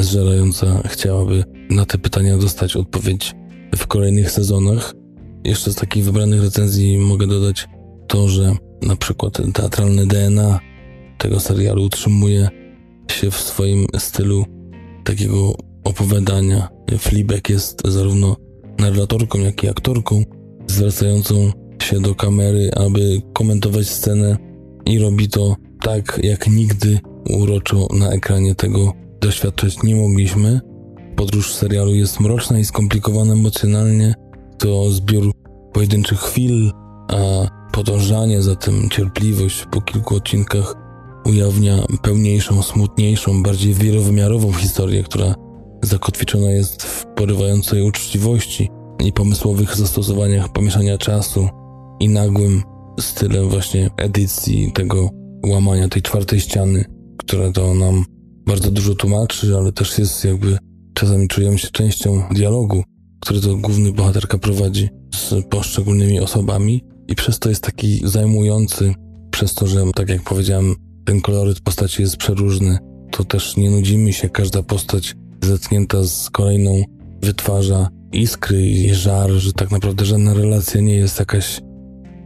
S1: zżerająca chciałaby na te pytania dostać odpowiedź w kolejnych sezonach. Jeszcze z takich wybranych recenzji mogę dodać to, że na przykład teatralne DNA tego serialu utrzymuje się w swoim stylu takiego opowiadania. Fleabag jest zarówno narratorką, jak i aktorką, zwracającą się do kamery, aby komentować scenę i robi to tak, jak nigdy uroczo na ekranie tego doświadczyć nie mogliśmy. Podróż serialu jest mroczna i skomplikowana emocjonalnie. To zbiór pojedynczych chwil, a podążanie za tym cierpliwość po kilku odcinkach ujawnia pełniejszą, smutniejszą, bardziej wielowymiarową historię, która zakotwiczona jest w porywającej uczciwości i pomysłowych zastosowaniach pomieszania czasu i nagłym stylem właśnie edycji tego łamania tej czwartej ściany, które to nam bardzo dużo tłumaczy, ale też jest jakby czasami czujemy się częścią dialogu, który to główny bohaterka prowadzi z poszczególnymi osobami i przez to jest taki zajmujący, przez to, że tak jak powiedziałem, ten koloryt postaci jest przeróżny, to też nie nudzimy się, każda postać zetknięta z kolejną wytwarza iskry i żar, że tak naprawdę żadna relacja nie jest jakaś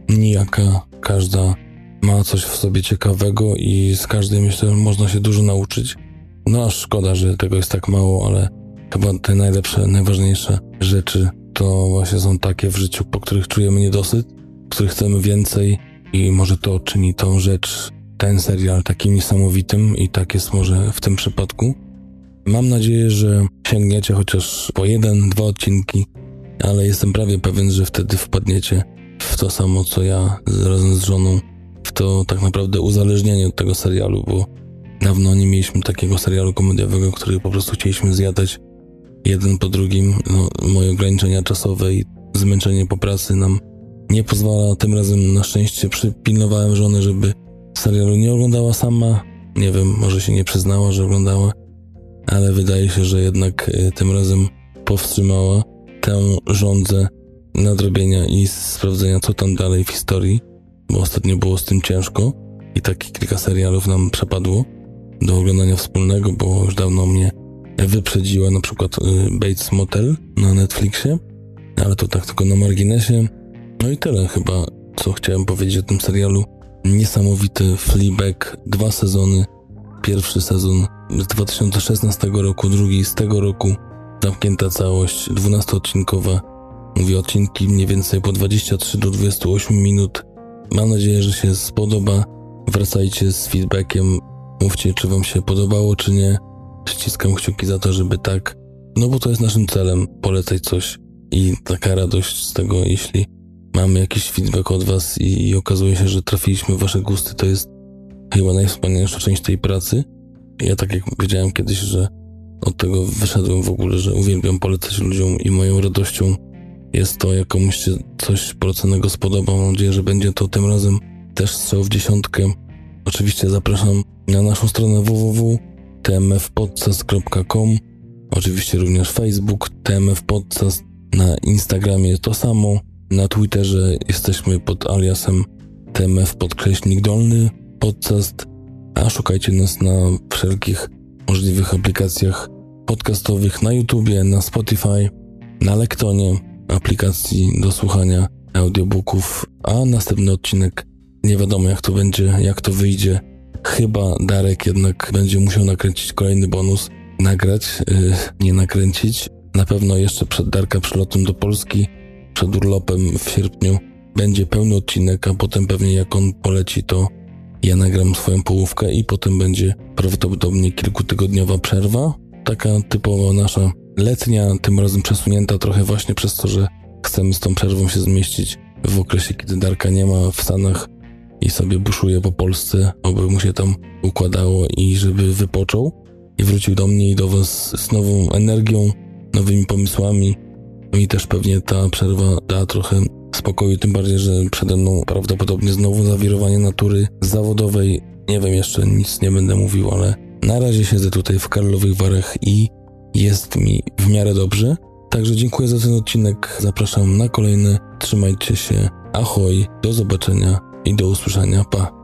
S1: nijaka. Każda ma coś w sobie ciekawego i z każdej myślę, że można się dużo nauczyć. No szkoda, że tego jest tak mało, ale chyba te najlepsze, najważniejsze rzeczy to właśnie są takie w życiu, po których czujemy niedosyt, których chcemy więcej i może to czyni tą rzecz, ten serial takim niesamowitym i tak jest może w tym przypadku. Mam nadzieję, że sięgniecie chociaż po jeden, dwa odcinki, ale jestem prawie pewien, że wtedy wpadniecie w to samo co ja razem z żoną, to tak naprawdę uzależnienie od tego serialu, bo dawno nie mieliśmy takiego serialu komediowego, który po prostu chcieliśmy zjadać jeden po drugim. No, moje ograniczenia czasowe i zmęczenie po pracy nam nie pozwala. Tym razem na szczęście przypilnowałem żony, żeby serialu nie oglądała sama. Nie wiem, może się nie przyznała, że oglądała, ale wydaje się, że jednak y, tym razem powstrzymała tę rządzę nadrobienia i sprawdzenia, co tam dalej w historii, bo ostatnio było z tym ciężko i tak kilka serialów nam przepadło do oglądania wspólnego, bo już dawno mnie wyprzedziła na przykład y, Bates Motel na Netflixie, ale to tak tylko na marginesie. No i tyle chyba, co chciałem powiedzieć o tym serialu. Niesamowity Fleabag, dwa sezony. Pierwszy sezon z 2016 roku, drugi z tego roku. Zamknięta całość, 12-odcinkowa. Mówię odcinki mniej więcej po 23 do 28 minut. Mam nadzieję, że się spodoba. Wracajcie z feedbackiem. Mówcie, czy Wam się podobało, czy nie. Ściskam kciuki za to, żeby tak. No bo to jest naszym celem. Polecać coś. I taka radość z tego, jeśli mamy jakiś feedback od Was i, i okazuje się, że trafiliśmy w Wasze gusty, to jest chyba najwspanialsza część tej pracy. Ja tak jak powiedziałem kiedyś, że od tego wyszedłem w ogóle, że uwielbiam polecać ludziom i moją radością jest to, jak komuś się coś poleconego spodoba. Mam nadzieję, że będzie to tym razem też strzał w dziesiątkę. Oczywiście zapraszam na naszą stronę www.tmfpodcast.com Oczywiście również Facebook, tmfpodcast, na Instagramie to samo. Na Twitterze jesteśmy pod aliasem TMF podkreśnik dolny podcast, a szukajcie nas na wszelkich możliwych aplikacjach podcastowych na YouTubie, na Spotify, na Lektonie, aplikacji do słuchania audiobooków, a następny odcinek nie wiadomo jak to będzie, jak to wyjdzie. Chyba Darek jednak będzie musiał nakręcić kolejny bonus, nagrać, yy, nie nakręcić. Na pewno jeszcze przed Darka przylotem do Polski przed urlopem w sierpniu będzie pełny odcinek, a potem pewnie jak on poleci, to ja nagram swoją połówkę i potem będzie prawdopodobnie kilkutygodniowa przerwa. Taka typowo nasza letnia, tym razem przesunięta trochę właśnie przez to, że chcemy z tą przerwą się zmieścić w okresie, kiedy Darka nie ma w Stanach i sobie buszuje po Polsce, oby mu się tam układało i żeby wypoczął i wrócił do mnie i do Was z nową energią, nowymi pomysłami, mi też pewnie ta przerwa da trochę spokoju, tym bardziej, że przede mną prawdopodobnie znowu zawirowanie natury zawodowej. Nie wiem jeszcze, nic nie będę mówił, ale na razie siedzę tutaj w Karlowych Warach i jest mi w miarę dobrze. Także dziękuję za ten odcinek, zapraszam na kolejny. Trzymajcie się, ahoj, do zobaczenia i do usłyszenia, pa.